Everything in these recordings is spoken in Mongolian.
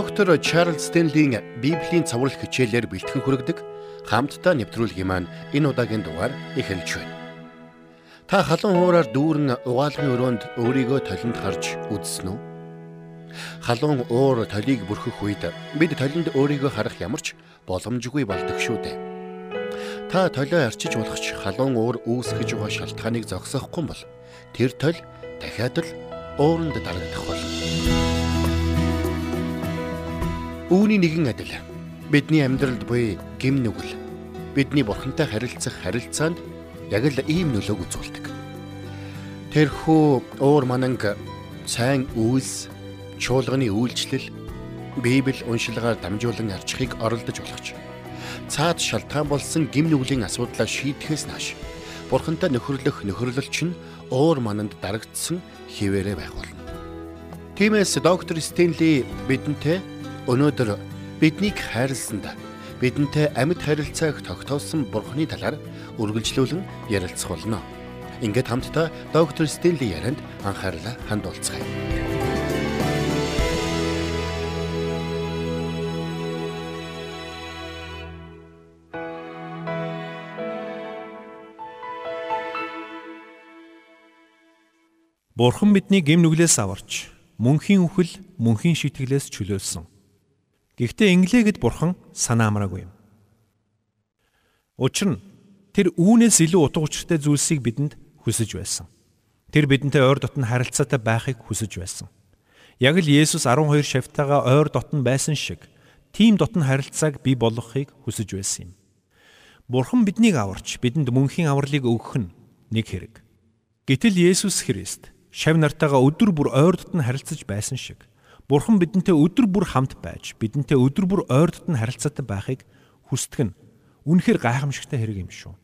Доктор Чарлз Стенлийн Библийн цаврал хичээлээр бэлтгэн хүргэдэг хамтдаа нэвтрүүлгийн маань энэ удаагийн дугаар эхэлж байна. Та халуун хуураар дүүрэн угаалгын өрөөнд өөрийгөө толинд харж үзсэн үү? Халуун уур толийг бүрхэх үед бид толинд өөрийгөө харах ямар ч боломжгүй болдог шүү дээ. Та толио арчиж болох ч халуун уур үүсгэж байгаа шалтгааныг зогсоохгүй бол тэр толь дахиад л ууранд дарагдах болно. Үүний нэгэн адил бидний амьдралд буй гим нүгэл бидний бурхантай харилцах харилцаанд яг л ийм нөлөөг үзүүлдэг. Тэрхүү уур мананг сайн үйлс, чуулганы үйлчлэл, Библи уншилгаар дамжуулан арчхыг оролдож болгоч. Цаад шалтгаан болсон гим нүглийн асуудлаа шийдэхээс нааш бурхантай нөхөрлөх нөхөрлөлч нь уур мананд дарагдсан хിവэрэ байх болно. Тиймээс доктор Стенли бидэнтэй Өнөөдөр биднийг хайрласанд бидэнтэй амьд харилцааг тогтоосон Бурхны талаар үргэлжлүүлэн ярилцах болно. Ингээд хамтдаа доктор Стенли ярианд анхаарлаа хандуулцгаая. Бурхан бидний гэм нүглээс аварч мөнхийн үхэл мөнхийн шитгэлээс чөлөөлсөн. Гэхдээ инглигэд бурхан санаа амраагүй юм. Учир нь тэр үүнээс илүү утга учиртай зүйлсийг бидэнд хүсэж байсан. Тэр бидэнтэй ойр дотн харилцаатай байхыг хүсэж байсан. Яг л Есүс 12 шавтайгаа ойр дотн байсан шиг тийм дотн харилцааг бий болгохыг хүсэж байсан юм. Бурхан биднийг аварч бидэнд мөнхийн авралыг өгөх нь нэг хэрэг. Гэтэл Есүс Христ шав нартайгаа өдөр бүр ойр дотн харилцаж байсан шиг Бурхан бидэнтэй өдөр бүр хамт байж бидэнтэй өдөр бүр ойр дотн харилцаатай байхыг хүсдэг нь үнэхээр гайхамшигтай хэрэг юм шүү.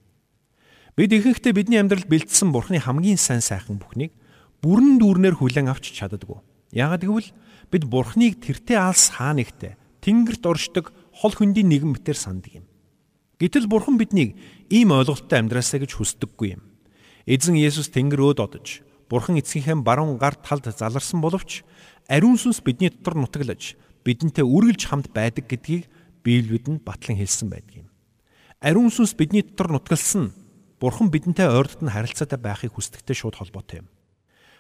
Бид ихэнхдээ бидний амьдралд бэлдсэн Бурханы хамгийн сайн сайхан бүхнийг бүрэн дүүрнээр хүлээн авч чаддаггүй. Яагад гэвэл бид Бурханыг тэртээ алс хаа нэгтээ тэнгэрт оршдог хол хөндийн нэгэн мэтэр санддаг юм. Гэтэл Бурхан биднийг ийм ойлголттой амьдраасаа гэж хүсдэггүй юм. Эзэн Есүс тэнгэр өөд одож Бурхан эцгийнхээ баруун гар талд заларсан боловч ариун сүнс бидний дотор нутаглаж бидэнтэй үргэлж хамт байдаг гэдгийг Библиэд нь батлан хэлсэн байдаг юм. Ариун сүнс бидний дотор нутгалсан Бурхан бидэнтэй ойртод нь харилцаатай байхыг хүсдэгтэй шууд холбоотой юм.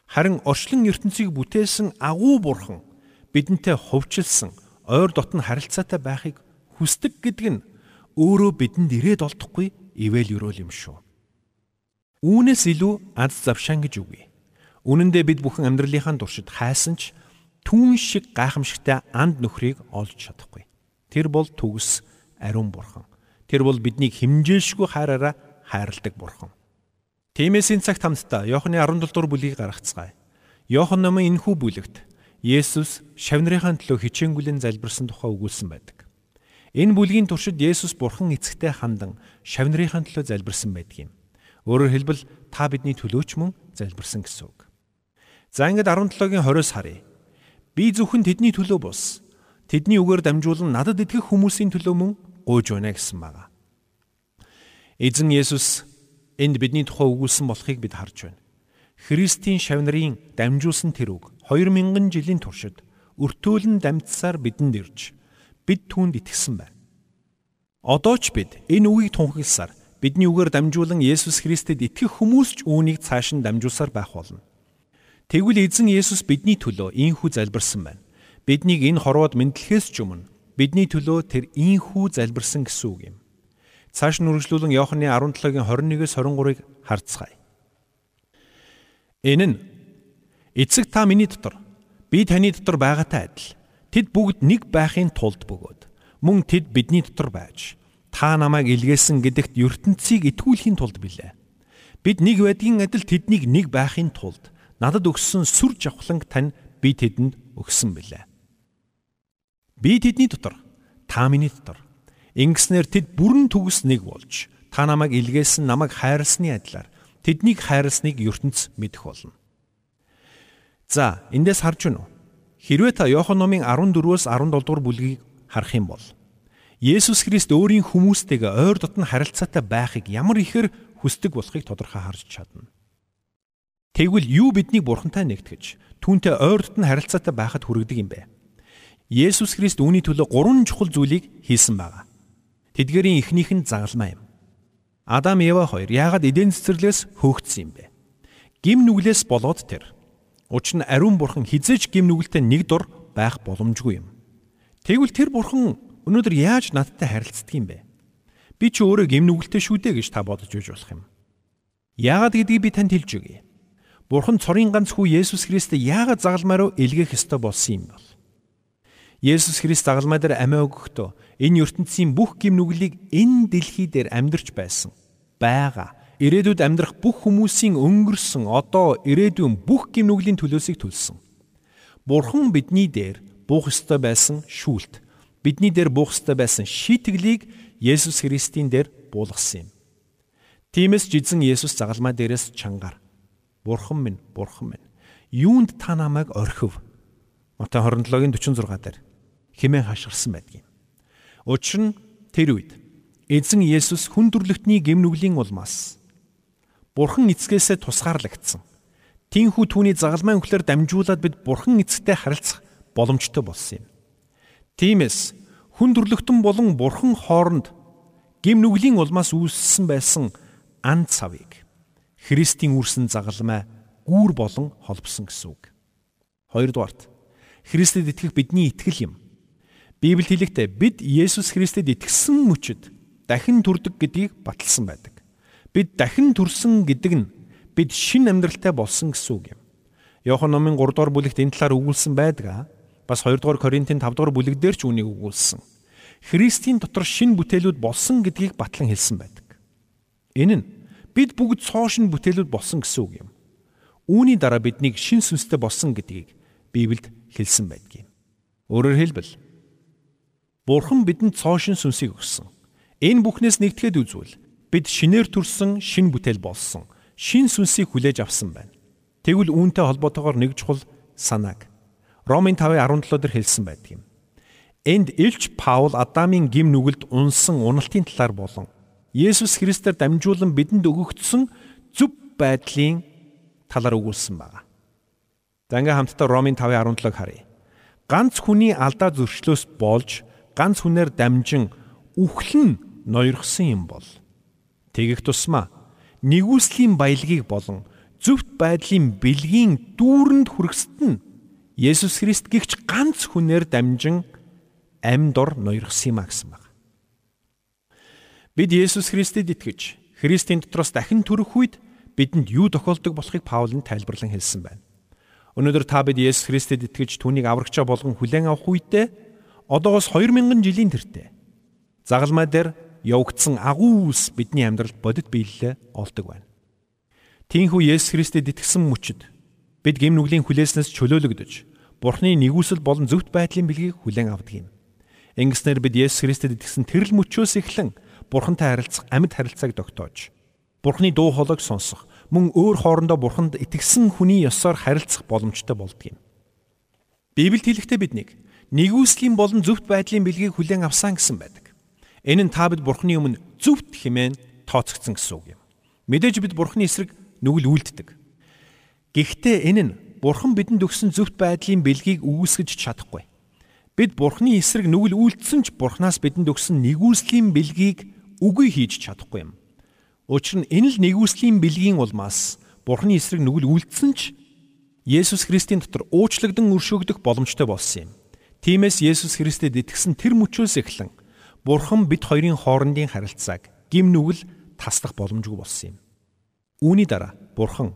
Харин орчлон ертөнцийг бүтээсэн агуу Бурхан бидэнтэй хувьчилсан ойр дотн харилцаатай байхыг хүсдэг гэдэг нь өөрөө бидэнд ирээд олдохгүй ивэл юрөөл юм шүү. Үүнээс илүү аз завшаан гэж үгүй. Үнэн дээр бид бүхэн амьдралынхаа туршид хайсан ч түүн шиг гайхамшигтай анд нөхрийг олж чадахгүй. Тэр бол төгс ариун бурхан. Тэр бол биднийг химжээлшгүй хайраараа хайрладаг бурхан. Тиймээс энэ цагт хамтдаа Иохны 17 дугаар бүлгийг гаргацгаая. Иохан номын энэхүү бүлэгт Есүс шавнырынхаа төлөө хичээнгүлэн залбирсан тухай өгүүлсэн байдаг. Энэ бүлгийн туршид Есүс бурхан эцэгтэй хандан шавнырынхаа төлөө залбирсан байдаг юм. Өөрөөр хэлбэл та бидний төлөөч мөн залбирсан гэсэн үг. За ингээд 17-гийн 20-с харъя. Би зөвхөн тэдний төлөө бус. Тэдний үгээр дамжуулан надад итгэх хүмүүсийн төлөө мөн гуйж байна гэсэн байгаа. Эзэн Есүс энд бидний тухай өгүүлсэн болохыг бид харж байна. Христийн шавнарын дамжуулсан тэр үг 2000 жилийн туршид өртөөлөн дамжсаар бидэнд ирж бид түүнд итгэсэн байна. Одоо ч бид энэ үгийг тунхагласаар бидний үгээр дамжуулан Есүс Христэд итгэх хүмүүс ч үүнийг цааш нь дамжуулсаар байх болно. Тэгвэл эзэн Есүс бидний төлөө ийхүү залбирсан байна. Биднийг энэ хорвоод мэдлэхээс ч өмнө бидний төлөө тэр ийхүү залбирсан гэсэн үг юм. Цааш нь үргэлжлүүлэн Иохны 17-гийн 21-с 23-ыг харцгаая. Энэ нь эцэг та миний дотор би таны дотор байгаатай адил. Тэд бүгд нэг байхын тулд бөгөөд мөн тэд бидний дотор байж та намайг илгээсэн гэдэгт ертөнцийг итгүүлэхийн тулд билээ. Бид нэг байдгийн адил тэднийг нэг байхын тулд надад өгсөн сүр жавхланг тань би тэдэнд өгсөн билээ. Би тэдний дотор, та миний дотор. Ингэснээр тэд бүрэн төгс нэг болж та намайг илгээсэн намайг хайрлсны адилаар тэднийг хайрлсныг ертөнц мэдэх болно. За, эндээс харж байна уу? Хэрвээ та Иохан номын 14-өөс 17 дугаар бүлгийг харах юм бол Есүс Христ өөрийн хүмүүстэйгээ ойр дотн харилцаатай байхыг ямар ихээр хүсдэг болохыг тодорхой харж чадна. Тэгвэл юу биднийг бурхантай нэгтгэж түүнтэй ойр дотн харилцаатай байхад хүргэдэг юм бэ? Есүс Христ үүний төлөө гурван чухал зүйлийг хийсэн байгаа. Тэдгэрийн эхнийх нь загалмаа юм. Адам Ева хоёр яагаад эдийн цэцэрлэгээс хөөгдсөн юм бэ? Гим нүглээс болоод тэр. Учир нь ариун бурхан хизээж гим нүгэлтэй нэг дор байх боломжгүй юм. Тэгвэл тэр бурхан өнөөдөр яаж надтай харилцдаг юм бэ? Би ч өөрөө гим нүгэлтэй шүү дээ гэж та бодож үж болох юм. Яагаад гэдгийг би танд хэлж өгье. Бурхан цорын ганц хүү Есүс Христэд яагаад загалмаараа илгээх ёстой болсон юм бол? Есүс Христ загалмай дээр амиа өгөхдөө энэ ертөнцийн бүх гим нүглийг энэ дэлхий дээр амьдарч байсан. Бага. Ирээдүйд амьдрах бүх хүмүүсийн өнгөрсөн одоо ирээдүйн бүх гим нүглийн төлөөсийг төлсөн. Бурхан бидний дээр буух ёстой байсан шүүлт. Бидний дээр буух ёстой байсан шийтгэлийг Есүс Христийн дээр буулгасан юм. Тиймээс жизэн Есүс загалмай дээрээс чангаар Бурхан минь, Бурхан минь. Юунд та намайг орхив? Матай 27-гийн 46 дээр химээ хашгирсан байдгийг. Учир нь тэр үед эзэн Есүс хүндрэлтний гимнүглийн улмаас Бурхан эцгээсээ тусгаарлагдсан. Тинхүү түүний загалмайн өхлөр дамжуулаад бид Бурхан эцэгтэй харилцах боломжтой болсон юм. Тиймээс хүндрэлтэн болон Бурхан хооронд гимнүглийн улмаас үүссэн байсан ан цавыг Христийн үрсэн загалмай гүүр болон холбосон гэсэн үг. Хоёрдугаарт Христэд итгэх бидний итгэл юм. Библиэд хэлэхдээ бид Есүс Христэд итгэсэн мөчөд дахин төрдөг гэдгийг баталсан байдаг. Бид дахин төрсөн гэдэг нь бид шин амьдралтай болсон гэсэн үг юм. Иохан номын 3 дугаар бүлэгт энэ талаар өгүүлсэн байдаг. Бас 2 дугаар Коринтын 5 дугаар бүлэг дээр ч үнийг өгүүлсэн. Христийн дотор шин бүтээлүүд болсон гэдгийг батлан хэлсэн байдаг. Энэ нь бид бүгд цоошин бүтээлүүд болсон гэсэн үг юм. Үүний дараа биднийг шин сүнстэй болсон гэдгийг Библиэд хэлсэн байдгийг. Өөрөөр хэлбэл Бурхан бидэнд цоошин сүнсийг өгсөн. Энэ бүхнээс нэгтгэхэд үзвэл бид шинээр төрсэн шин бүтээл болсон. Шин сүнсийг хүлээж авсан байна. Тэгвэл үүнтэй холбоотойгоор нэг чухал санааг Ромын 5:17 дээр хэлсэн байдаг юм. Энд Илч Паул Адамын гим нүгэлд унсан уналтын талаар болон Есүс Христээр дамжуулан бидэнд өгөгдсөн зөв байдлын талаар өгүүлсэн байна. За ингээм хамтдаа Ромын 5:17-г харъя. Ганц хүний алдаа зөрчлөөс болж ганц хүнээр дамжин үхлэн ноёрхсон юм бол тэгэх тусмаа нэгүслийн баялагийг болон зөвхт байдлын бэлгийн дүүрэнд хүргэсэд нь Есүс Христ гихч ганц хүнээр дамжин амьд ор ноёрхсон юм а гэсэн баг. Бид Есүс Христэд итгэж Христийн дотроос дахин төрөх үед бидэнд юу тохиолдог болохыг Паул нь тайлбарлан хэлсэн байна. Өнөөдөр та бид Есүс Христэд итгэж түүнийг аврагчаа болгон хүлээн авах үедээ одоогоос 2000 жилийн тэртээ загалмай дээр явагдсан агуу үлс бидний амьдралд бодит биелэлээ олдог байна. Тинхүү Есүс Христэд итгэсэн мөчөд бид гэм нүглийн хүлээснээс чөлөөлөгдөж Бурхны нэгүсэл болон зөвхт байдлын бэлгийг хүлээн авдаг юм. Ингэснээр бид Есүс Христэд итгэсэн тэрл мөчөөс эхлэн Бурхантай харилцах амьд харилцааг тогтоож Бурхны дуу хоолойг сонсох мөн өөр хоорондоо Бурханд итгэсэн хүний ёсоор харилцах боломжтой болдог юм. Библиэд хэлэхдээ биднийг нэгүслийн болон зөвхт байдлын бэлгийг хүлээн авсан гэсэн байдаг. Энэ нь та бид Бурхны өмнө зөвхт хэмээн тооцогдсон гэсэн үг юм. Мэдээж бид Бурхны эсрэг нүгэл үйлддэг. Гэхдээ энэ нь Бурхан бидэнд өгсөн зөвхт байдлын бэлгийг үүсгэж чадахгүй. Бид Бурхны эсрэг нүгэл үйлдсэн ч Бурханаас бидэнд өгсөн нэгүслийн бэлгийг үгүй хийж чадахгүй юм. Учир нь энэ л нэгүслийн бэлгийн улмаас Бурхны эсрэг нүгэл үйлдсэн ч Есүс Христийн дотор уучлагдсан өршөөгдөх боломжтой болсон юм. Тиймээс Есүс Христэд итгэсэн тэр мөчөөс эхлэн Бурхан бид хоёрын хоорондын харилцааг гим нүгэл таслах боломжгүй болсон юм. Үүний дараа Бурхан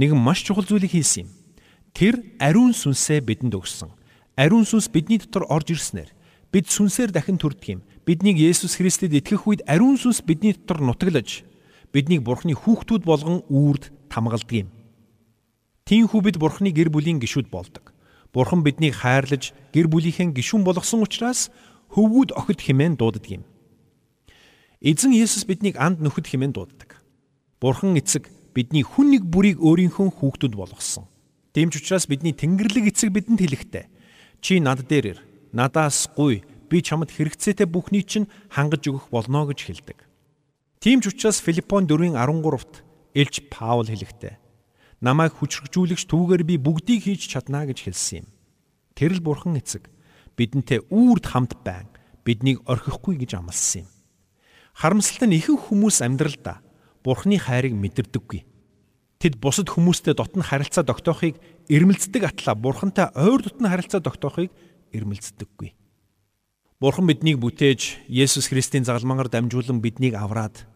нэгэн маш чухал зүйлийг хийсэн юм. Тэр ариун сүнсээ бидэнд өгсөн. Ариун сүнс бидний дотор орж ирснээр бид сүнсээр дахин төрдөг юм. Биднийг Есүс Христэд итгэх үед ариун сүнс бидний дотор нутаглаж биднийг Бурханы хүүхдүүд болгон үрд тамгалдаг юм. Тиймээс бид Бурханы гэр бүлийн гишүүд болдог. Бурхан биднийг хайрлаж гэр бүлийнхэн гишүүн болгосон учраас хөвгүүд охид хэмээн дууддаг юм. Эзэн Есүс биднийг анд нөхөд хэмээн дууддаг. Бурхан эцэг бидний хүн нэг бүрийг өөрийнхөө хүүхдүүд болгосон. Дэмж учраас бидний Тэнгэрлэг эцэг бидэнд хэлэхдээ чи над дээр ир. Надаас гуй. Би чамд хэрэгцээтэй бүхний чинь хангаж өгөх болно гэж хэлдэг. Тийм ч учраас Филиппон 4:13-т Илч Паул хэлэхдээ намайг хүчрхжүүлэгч түүгээр би бүгдийг хийж чадна гэж хэлсэн юм. Тэр л бурхан эцэг. бидэнтэй үрд хамт байн биднийг орхихгүй гэж амласан юм. Харамсалтай нь ихэнх хүмүүс амьдралдаа Бурхны хайрыг мэдэрдэггүй. Тэд бусад хүмүүстэй дотн харилцаа тогтоохыг ирмэлцдэг атлаа Бурхантай ойр дотн харилцаа тогтоохыг ирмэлцдэггүй. Бурхан биднийг бүтээж Есүс Христийн загалмаагаар дамжуулан биднийг авраад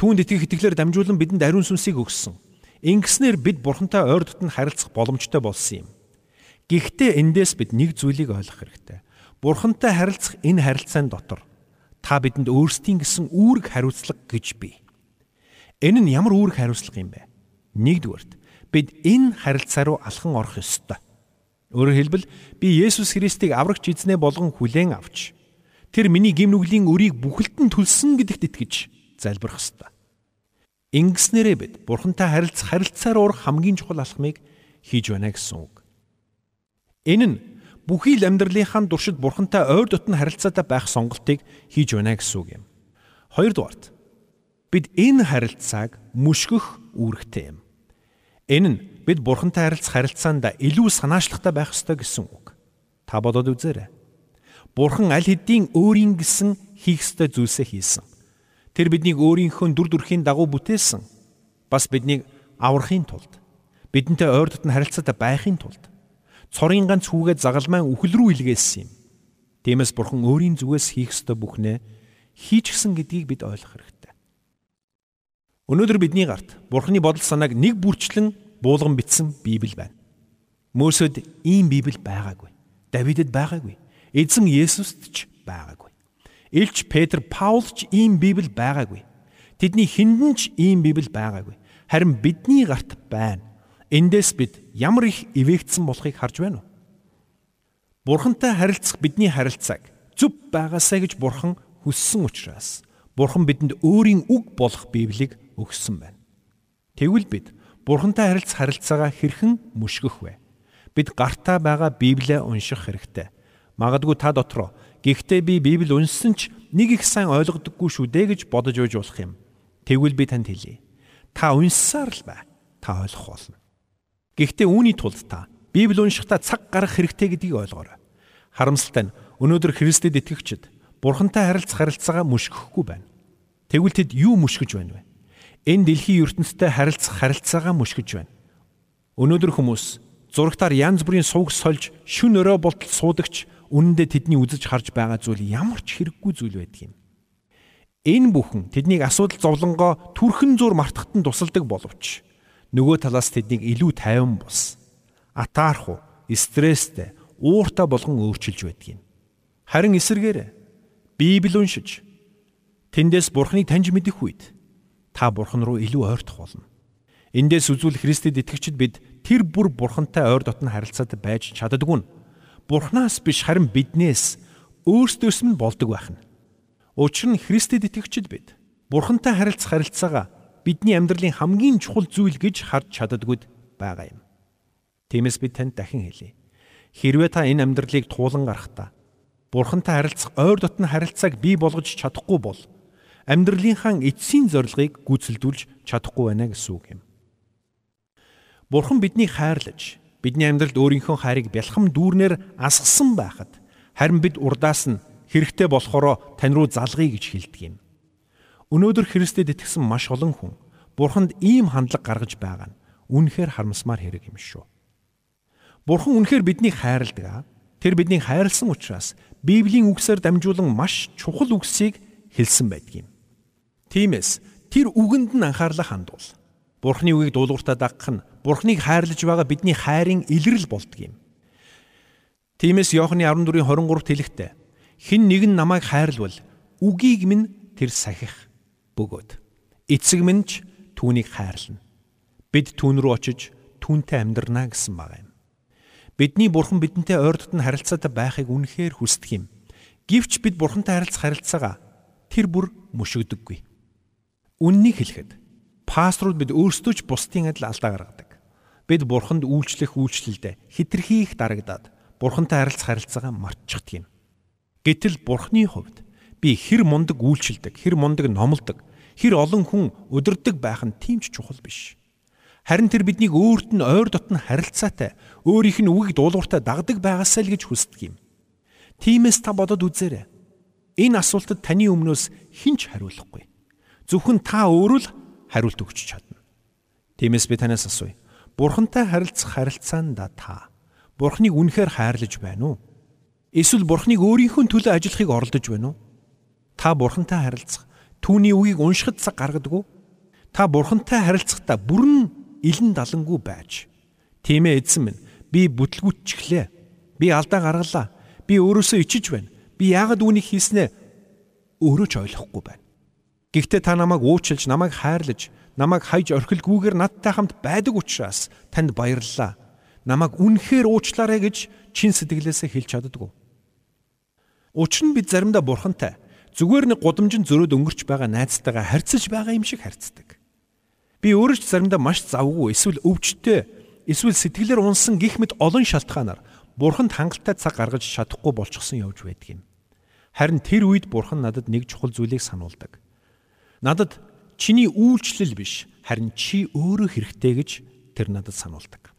түүнд итгэх итгэлээр дамжуулан бидэнд ариун сүнсийг өгсөн. Ингэснээр бид Бурхантай ойр дотн харилцах боломжтой болсон юм. Гэхдээ эндээс бид нэг зүйлийг ойлгох хэрэгтэй. Бурхантай харилцах энэ харилцаан дотор та бидэнд өөрсдийн гэсэн үүрэг хариуцлага гэж бий. Энэ нь ямар үүрэг хариуцлага юм бэ? Нэгдүгээрт бид энэ харилцаа руу алхан орох ёстой. Өөрөөр хэлбэл би Есүс Христийг аврагч эзнээ болгон хүлээн авч Тэр миний гим нүглийн өрийг бүхэлдэн төлсөн гэдэгт итгэж залбирах ёстой. Ингэснээрээ бид Бурхантай харилцах харилцаар урах хамгийн чухал алхмыг хийж байна гэсэн үг. Энэ нь бүхий л амьдралынхаа туршид Бурхантай ойр дотн харилцаатай байх сонголтыг хийж байна гэсэн үг юм. Хоёрдугаарт бид энэ харилцааг мөшгөх үүрэгтэй юм. Энэ нь бид Бурхантай харилцах харилцаанд илүү санаачлахтай байх ёстой гэсэн үг. Та бодоод үзээрэй. Бурхан аль хэдийн өөрийн гэсэн хийх ёстой зүйлсээ хийсэн. Тэр биднийг өөрийнхөө дүр төрхийн дагуу бүтээсэн. Бас биднийг аврахын тулд бидэнтэй ойр дотн харилцаатай байхын тулд цорын ганц хүүгээ загалмайн үхэл рүү илгээсэн юм. Тиймээс Бурхан өөрийн зүгээс хийх ёстой бүхнээ хийчихсэн гэдгийг бид ойлгох хэрэгтэй. Өнөөдөр бидний гарт Бурханы бодол санааг нэг бүрчлэн буулган бичсэн Библи байна. Мөсөд ийм Библи байгаагүй. Давидэд байгаагүй. Эзэн Есүст ч байгаагүй. Илч Петр Паул ч ийм Библи байгаагүй. Тэдний хиндэн ч ийм Библи байгаагүй. Харин бидний гарт байна. Эндээс бид ямар их эвээгдсэн болохыг харж байна уу? Бурхантай харилцах бидний харилцааг зүв байгаасаа гэж Бурхан хүссэн учраас Бурхан бидэнд өөрийн үг болох Библийг өгсөн байна. Тэгвэл бид Бурхантай харилцах харилцаагаа хэрхэн мөшгөх вэ? Бид гартаа байгаа Библийг унших хэрэгтэй Магадгүй та дотроо гэхдээ би Библи унссан ч нэг их сайн ойлгодоггүй шүү дээ гэж бодож үйж болох юм. Тэгвэл би танд хэлье. Та унссаар л бай. Та ойлгох болно. Гэхдээ үүний тулд та Библи уншихдаа цаг гаргах хэрэгтэй гэдгийг ойлгоорой. Харамсалтай нь өнөөдөр Христэд итгэгчид Бурхантай харилцах харилцаагаа мөшгөхгүй байна. Тэгвэл тэд юу мөшгөж байна вэ? Энэ дэлхийн ертөнцтэй харилцах харилцаагаа мөшгөж байна. Өнөөдөр хүмүүс зурагтаар янз бүрийн сувг сольж шүн өрөө болтол суудагч үнэндээ тэдний үзэж харж байгаа зүйл ямар ч хэрэггүй зүйл байдаг юм. Энэ бүхэн тэднийг асуудал зовлонгоо түрхэн зур мартахад нь тусалдаг боловч нөгөө талаас тэднийг илүү тайван бус атаарху стресстэй ууртай болгон өөрчилж байдаг юм. Харин эсэргээр Библи уншиж тэндээс Бурхныг таньж мэдэх үед та Бурхан руу илүү ойртох болно. Эндээс үзүүл Христэд итгэгчид бид тэр бүр Бурхантай ойр дотн харилцаад байж чаддаггүй Бурханаас биш харин биднээс өөрсдөөс нь болдог байх нь. Учир нь Христэд итгэгчид бид Бурхантай харилцах харилцаагаа бидний амьдралын хамгийн чухал зүйл гэж харж чаддагуд байгаа юм. Тиймээс би танд дахин хэлье. Хэрвээ та энэ амьдралыг туулан гарахдаа Бурхантай харилцах ойр дотн харилцааг бий болгож чадахгүй бол амьдралынхаа эцсийн зорилгыг гүйцэлдүүлж чадахгүй байна гэсэн үг юм. Бурхан биднийг хайрлаж Бидний амьдралд өөрийнхөө хайрыг бэлхам дүүрнээр асгасан байхад харин бид урдаас нь хэрэгтэй болохоро тань руу залгая гэж хэлдэг юм. Өнөөдөр Христэд итгэсэн маш олон хүн Бурханд ийм хандлага гаргаж байгаа нь үнэхээр харамсмаар хэрэг юм шүү. Бурхан үнэхээр биднийг хайрладаг. Тэр биднийг хайрлсан учраас Библийн үгсээр дамжуулан маш чухал үгсийг хэлсэн байдаг юм. Тиймээс тэр үгэнд нь анхаарлаа хандуул. Бурхны үгийг дуулууртаа дагах нь Бурхныг хайрлаж байгаа бидний хайрын илрэл болдго юм. Тиймээс Иохны 14:23 хэлэхдээ хин нэг нь намайг хайрлвал үгийг минь тэр сахих бөгөөд эцэг минь ч түүнийг хайрлана. Бид түүн рүү очиж түүнтэй амьдрнаа гэсэн байгаа юм. Бидний бурхан бидэнтэй ойр дотн харилцаатай байхыг үнэхээр хүсдэг юм. Гэвч бид бурхантай харилцах харилцаагаа тэр бүр мөшөгдөггүй. Үннийг хэлэхэд пасторууд бид өөрсдөө ч бусдын адил алдаа гаргадаг. Бид бурханд үйлчлэх үйлчлэлдээ хитрхи их дарагдаад бурхантай харилцах харилцаагаа мартчихдаг юм. Гэтэл бурхны хувьд би хэр мундаг үйлчлдэг, хэр мундаг номлодог, хэр олон хүн өдөрдөг байх нь тийм ч чухал биш. Харин тэр биднийг өөрт нь ойр дотн харилцаатай, өөрийнх нь үгийг дуулууртай дагдаг байгаасаа л гэж хүсдэг юм. Тиймээс та бодод үзээрэй. Энэ асуултад таны өмнөөс хинч хариулахгүй. Зөвхөн та өөрөө л хариулт өгч чадна. Тиймээс би танаас асууя. Бурхантай харилцах харилцаанда та Бурхныг үнэхээр хайрлаж байна уу? Эсвэл Бурхныг өөрийнхөө төлөө ажиллахыг оролдож байна уу? Та Бурхантай харилцах түүний үгийг уншихад цаг гаргадаг уу? Та Бурхантай харилцахдаа бүрэн илэн далангүй байж. Тийм ээ эзэн минь би бүтлгүтчихлээ. Би алдаа гаргалаа. Би өөрөөсөө ичиж байна. Би яагаад үүнийг хийснээ өөрөө ч ойлгохгүй байна. Гэхдээ та намайг уучлж, намайг хайрлаж, намайг хайж орхилгүйгээр надтай хамт байдаг учраас танд баярлалаа. Намайг үнэхээр уучлаарай гэж чин сэтгэлээсээ хэлж чаддгүй. Учир нь бид заримдаа бурхантай зүгээр нэг гудамжинд зөрөөд өнгөрч байгаа найзтайгаа харьцаж байгаа юм шиг харьцдаг. Би өөрөө ч заримдаа маш завгүй эсвэл өвчтөе эсвэл сэтгэлээр унсан гих мэт олон шалтгаанаар бурханд хангалттай цаг гаргаж чадахгүй болчихсон явж байдаг юм. Харин тэр үед бурхан надад нэг чухал зүйлийг сануулдаг. Надад чиний үйлчлэл биш харин чи өөрөө хэрэгтэй гэж тэр надад сануулдаг.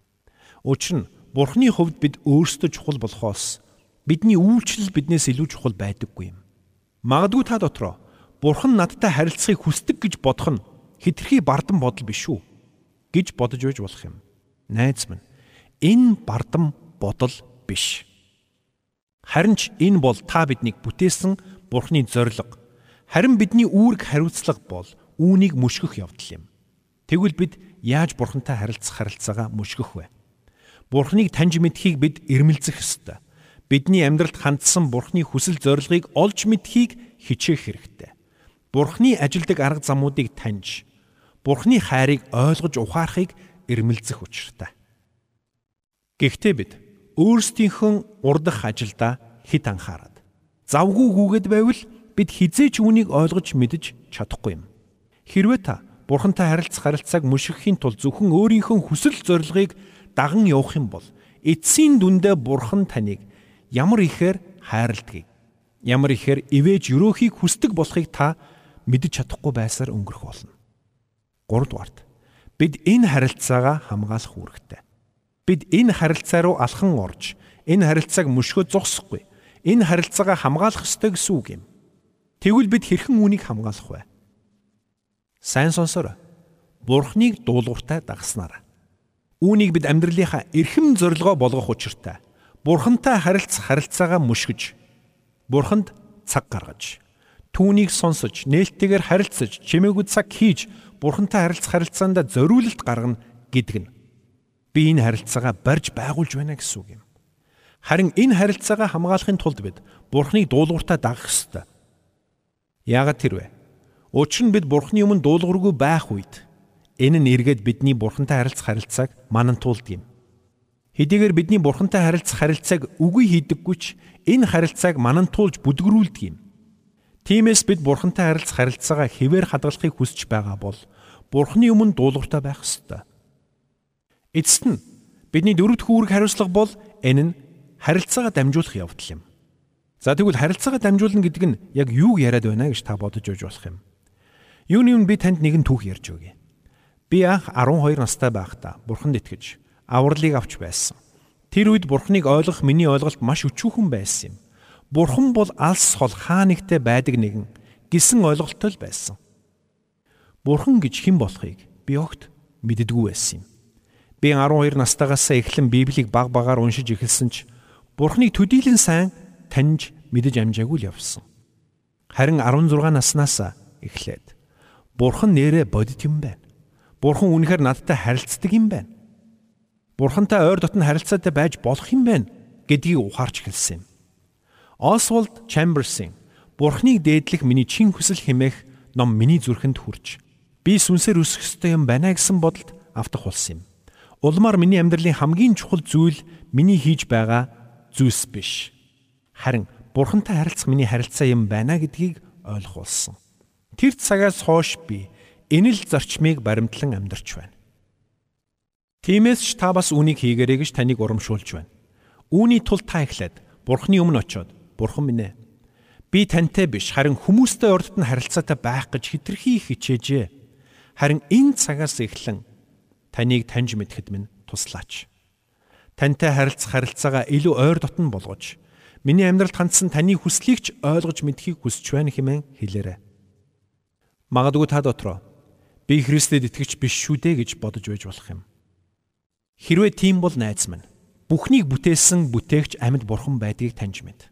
Учир нь бурхны хувьд бид өөрсдөө чухал болохоос бидний үйлчлэл биднээс илүү чухал байдаггүй юм. Магадгүй та дотроо бурхан надтай харилцахыг хүсдэг гэж бодох нь хитрхи бардам бодол биш үү гэж бодож байж болох юм. Найз минь энэ бардам бодол биш. Харин ч энэ бол та биднийг бүтээсэн Бурхны зориг. Харин бидний үүрэг хариуцлага бол үүнийг мөшгөх явдал юм. Тэгвэл бид яаж Бурхантай харилцах харилцаагаа мөшгөх вэ? Бурхныг таньж мэдхийг бид эрмэлзэх ёстой. Бидний амьдралд хандсан Бурхны хүсэл зорилгыг олж мэдхийг хичээх хэрэгтэй. Бурхны ажилдаг арга замуудыг таньж, Бурхны хайрыг ойлгож ухаарахыг эрмэлзэх учиртай. Гэхдээ бид өөрсдийнхөө урдах ажилдаа хит анхаарад. Завгүй гүгээд байвал бид хизээч үүнийг ойлгож мэдэж чадахгүй юм. Хэрвээ та Бурхантай харилцах харилцааг мөшгөхийн тулд зөвхөн өөрийнхөө хүсэл зорилгыг даган явах юм бол эцсийн дүндээ Бурхан таныг ямар ихээр хайрладгийг, ямар ихээр ивэж өрөөхийг хүсдэг болохыг та мэдэж чадахгүй байсаар өнгөрөх болно. 3 дугаарт бид энэ харилцаагаа хамгаалах үүрэгтэй. Бид энэ харилцаа руу алхан орж энэ харилцааг мөшгөө зогсохгүй. Энэ харилцаагаа хамгаалах ёстой гэсэн үг юм. Тэгвэл бид хэрхэн үүнийг хамгаалах вэ? Сайн сонсороо. Бурхныг дуулууртай дагснараа. Үүнийг бид амьдралынхаа эрхэм зорилгоо болгох учиртай. Бурхантай харилцах харилцаагаа мөшгөж, Бурханд цаг гаргаж, түүнийг сонсож, нээлттэйгээр харилцаж, чимээгүй цаг хийж, Бурхантай харилцах харилцаанд зориулалт гаргана гэдэг нь би энэ харилцаагаа барьж байгуулж байна гэсэн үг юм. Харин энэ харилцаагаа хамгаалахын тулд бид Бурхныг дуулууртаа дагах ёстой. Яагаад тэр вэ? Учир нь бид Бурхны өмнө дуулуургүй байх үед энэ нь эргээд бидний Бурхантай харилцах харилцааг манан туулдаг юм. Хэдийгээр бидний Бурхантай харилцах харилцааг үгүй хийдэггүй ч энэ харилцааг манан туулж бүдгэрүүлдэг юм. Тиймээс бид Бурхантай харилцах харилцаагаа хэвээр хадгалахыг хүсэж байгаа бол Бурхны өмнө дуулууртаа байх ёстой. Эцэст нь бидний дөрөвдөх үүрэг хариуцлага бол энэ нь харилцаагаа дамжуулах явдал юм. За тэгвэл харилцаагаа дамжуулна гэдэг нь яг юу яриад байна гэж та бодож өгч болох юм. Юуны өмнө би танд нэгэн түүх ярьж өгье. Би анх 12 настай байхдаа бурханд итгэж авралыг авч байсан. Тэр үед бурхныг ойлгох миний ойлголт маш өчүүхэн байсан юм. Бурхан бол алс хол хаа нэгтээ байдаг нэгэн гисэн ойлголттой л байсан. Бурхан гэж хэн болохыг би огт мэддэггүй байсан юм. Би 12 настайгаас эхлэн Библийг баг багаар уншиж эхэлсэн ч Бурхныг төдийлөн сайн таньж мэдэж амжаагүй л явсан. Харин 16 наснаас эхлээд Бурхан нэрэ бодит юм байна. Бурхан үнэхээр надтай харилцдаг юм байна. Бурхантай ойр дотн харилцаатай байж болох юм байна гэдгийг ухаарч эхэлсэн юм. Освальд Чамберсын Бурхныг дээдлэх миний чин хүсэл хэмээх ном миний зүрхэнд хүрч би сүнсээр өсөх ёстой юм байна гэсэн бодолд автах болсон юм. Улмаар миний амьдралын хамгийн чухал зүйл миний хийж байгаа зүйлс биш. Харин Бурхантай харилцах миний харилцаа юм байна гэдгийг ойлгох болсон. Тэр цагаас хойш би энэ л зарчмыг баримтлан амьдарч байна. Тиймээс ч та бас үүнийг хийгээрэй гэж таныг урамшуулж байна. Үүний тулд та эхлээд Бурхны өмнө очиод Бурхан минь ээ би тантай биш харин хүмүүстэй урдд нь харилцаатай байх гэж хитрхи хичээжээ. Харин энэ цагаас эхлэн таныг таньж мэдэхэд минь туслаач. Тантай харилцах харилцаагаа илүү ойр дотн болгож Миний амьдралд хандсан таны хүслийг ч ойлгож мэдхийг хүсэж байна хэмээн хэлээрэй. Магадгүй та дотроо би Христэд итгэж биш шүү дээ гэж бодож байж болох юм. Хэрвээ тийм бол найз минь бүхнийг бүтээсэн бүтээгч амьд бурхан байдгийг таньж мэд.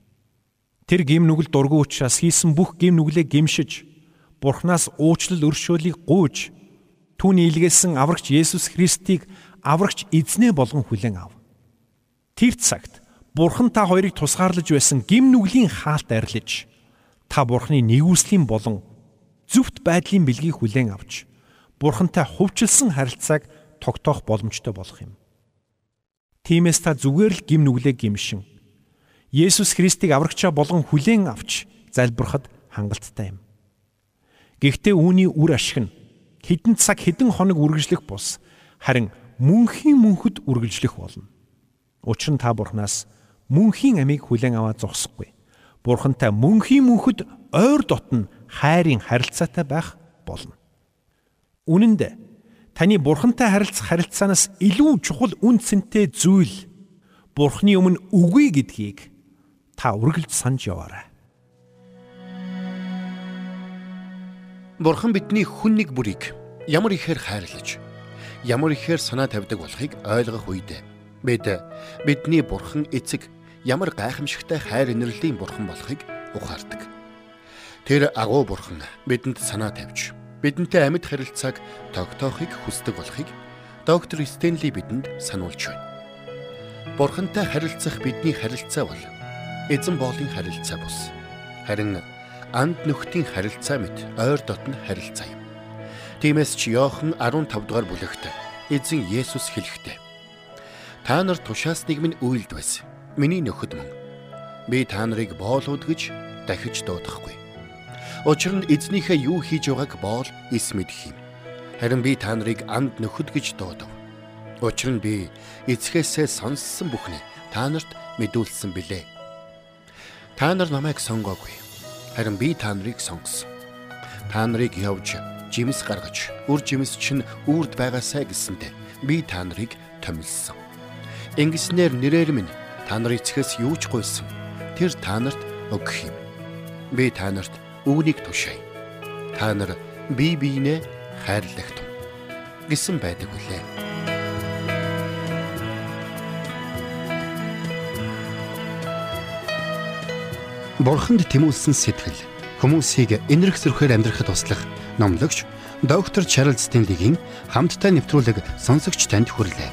Тэр гим нүгэл дургүй учраас хийсэн бүх гим нүглээ гимшиж бурхнаас уучлал өршөөлийг гуйж түүний илгээсэн аврагч Есүс Христийг аврагч эзнээ болгон хүлээн ав. Тэр цагт бурхан та хоёрыг тусгаарлаж байсан гим нүглийн хаалт арилж та бурханы нэгүслийн болон зөвхт байдлын бэлгийг хүлээн авч бурхантай хувьчилсан харилцааг тогтоох боломжтой болох юм. Тиймээс та зүгээр л гим нүглээ гимшин Есүс Христийг аврагчаа болгон хүлээн авч залбирахад хангалттай юм. Гэхдээ үүний үр ашиг нь хэдэн цаг хэдэн хоног үргэлжлэх бус харин мөнхийн мөнхөд үргэлжлэх болно. Учир нь та Бурханаас мөнхийн амийг хүлээн аваад зогсохгүй. Бурхантай мөнхийн мөнхөд ойр дотн хайрын харилцаатай байх болно. Үнэн дээр таны бурхантай харилцах харилцаанаас илүү чухал үн цэнтэй зүйл бурхны өмнө үгүй гэдгийг та үргэлж санаж яваарай. Бурхан бидний хүн нэг бүрийг ямар ихээр хайрлаж, ямар ихээр санаа тавьдаг болохыг ойлгох үед бид бидний бурхан эцэг ямар гайхамшигтай хайр инэрлийн бурхан болохыг ухаардаг. Тэр агуу бурхан бидэнд санаа тавьж бидэнтэй амьд харилцааг тогтоохыг хүсдэг болохыг доктор Стенли бидэнд сануулж байна. Бурхантай харилцах бидний харилцаа бол эзэн боолын харилцаа бус. Харин анд нөхдийн харилцаа мэт ойр дотн харилцаа юм. Тиймээс ч Иохан 15 дугаар бүлэгт эзэн Есүс хэлэхдээ Та нар тушаасныг минь үйлд байсан. Миний нөхөд мөн. Би та нарыг боолууд гэж дахиж дуудахгүй. Учир нь эзнийхээ юу хийж байгааг боол эс мэдэх юм. Харин би та нарыг анд нөхөд гэж дуудав. Учир нь би эцгээсээ сонссон бүхнээ та нарт мэдүүлсэн билээ. Та нар намайг сонгоогүй. Харин би та нарыг сонгосон. Та нарыг явж жимс гаргаж, үр жимс чинь үрд байгаасай гэсэндэ би та нарыг томилсон. Ингэснээр нэрээр минь та нар эцгээс юу ч гуйсан. Тэр та нарт өгөх юм. Би та нарт үүнийг тушаая. Та нар бие биенээ хайрлагтун гэсэн байдаг үлээ. Бурханд тэмүүлсэн сэтгэл хүмүүсийг энэрх зөрхөөр амьдрахад туслах номлогч доктор Чарлз Стенлигийн хамттай нэвтрүүлэг сонсогч танд хүрлээ.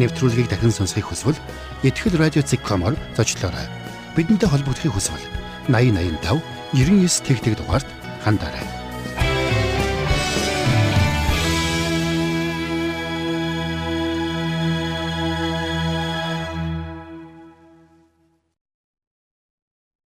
Нэвтрүүлгийг дахин сонсохыг хүсвэл ихтгэл радиоцик.com-оор зочлоорой. Бидэнтэй холбогдохыг хүсвэл 8085 99 тэгтэг дугаард хандаарай.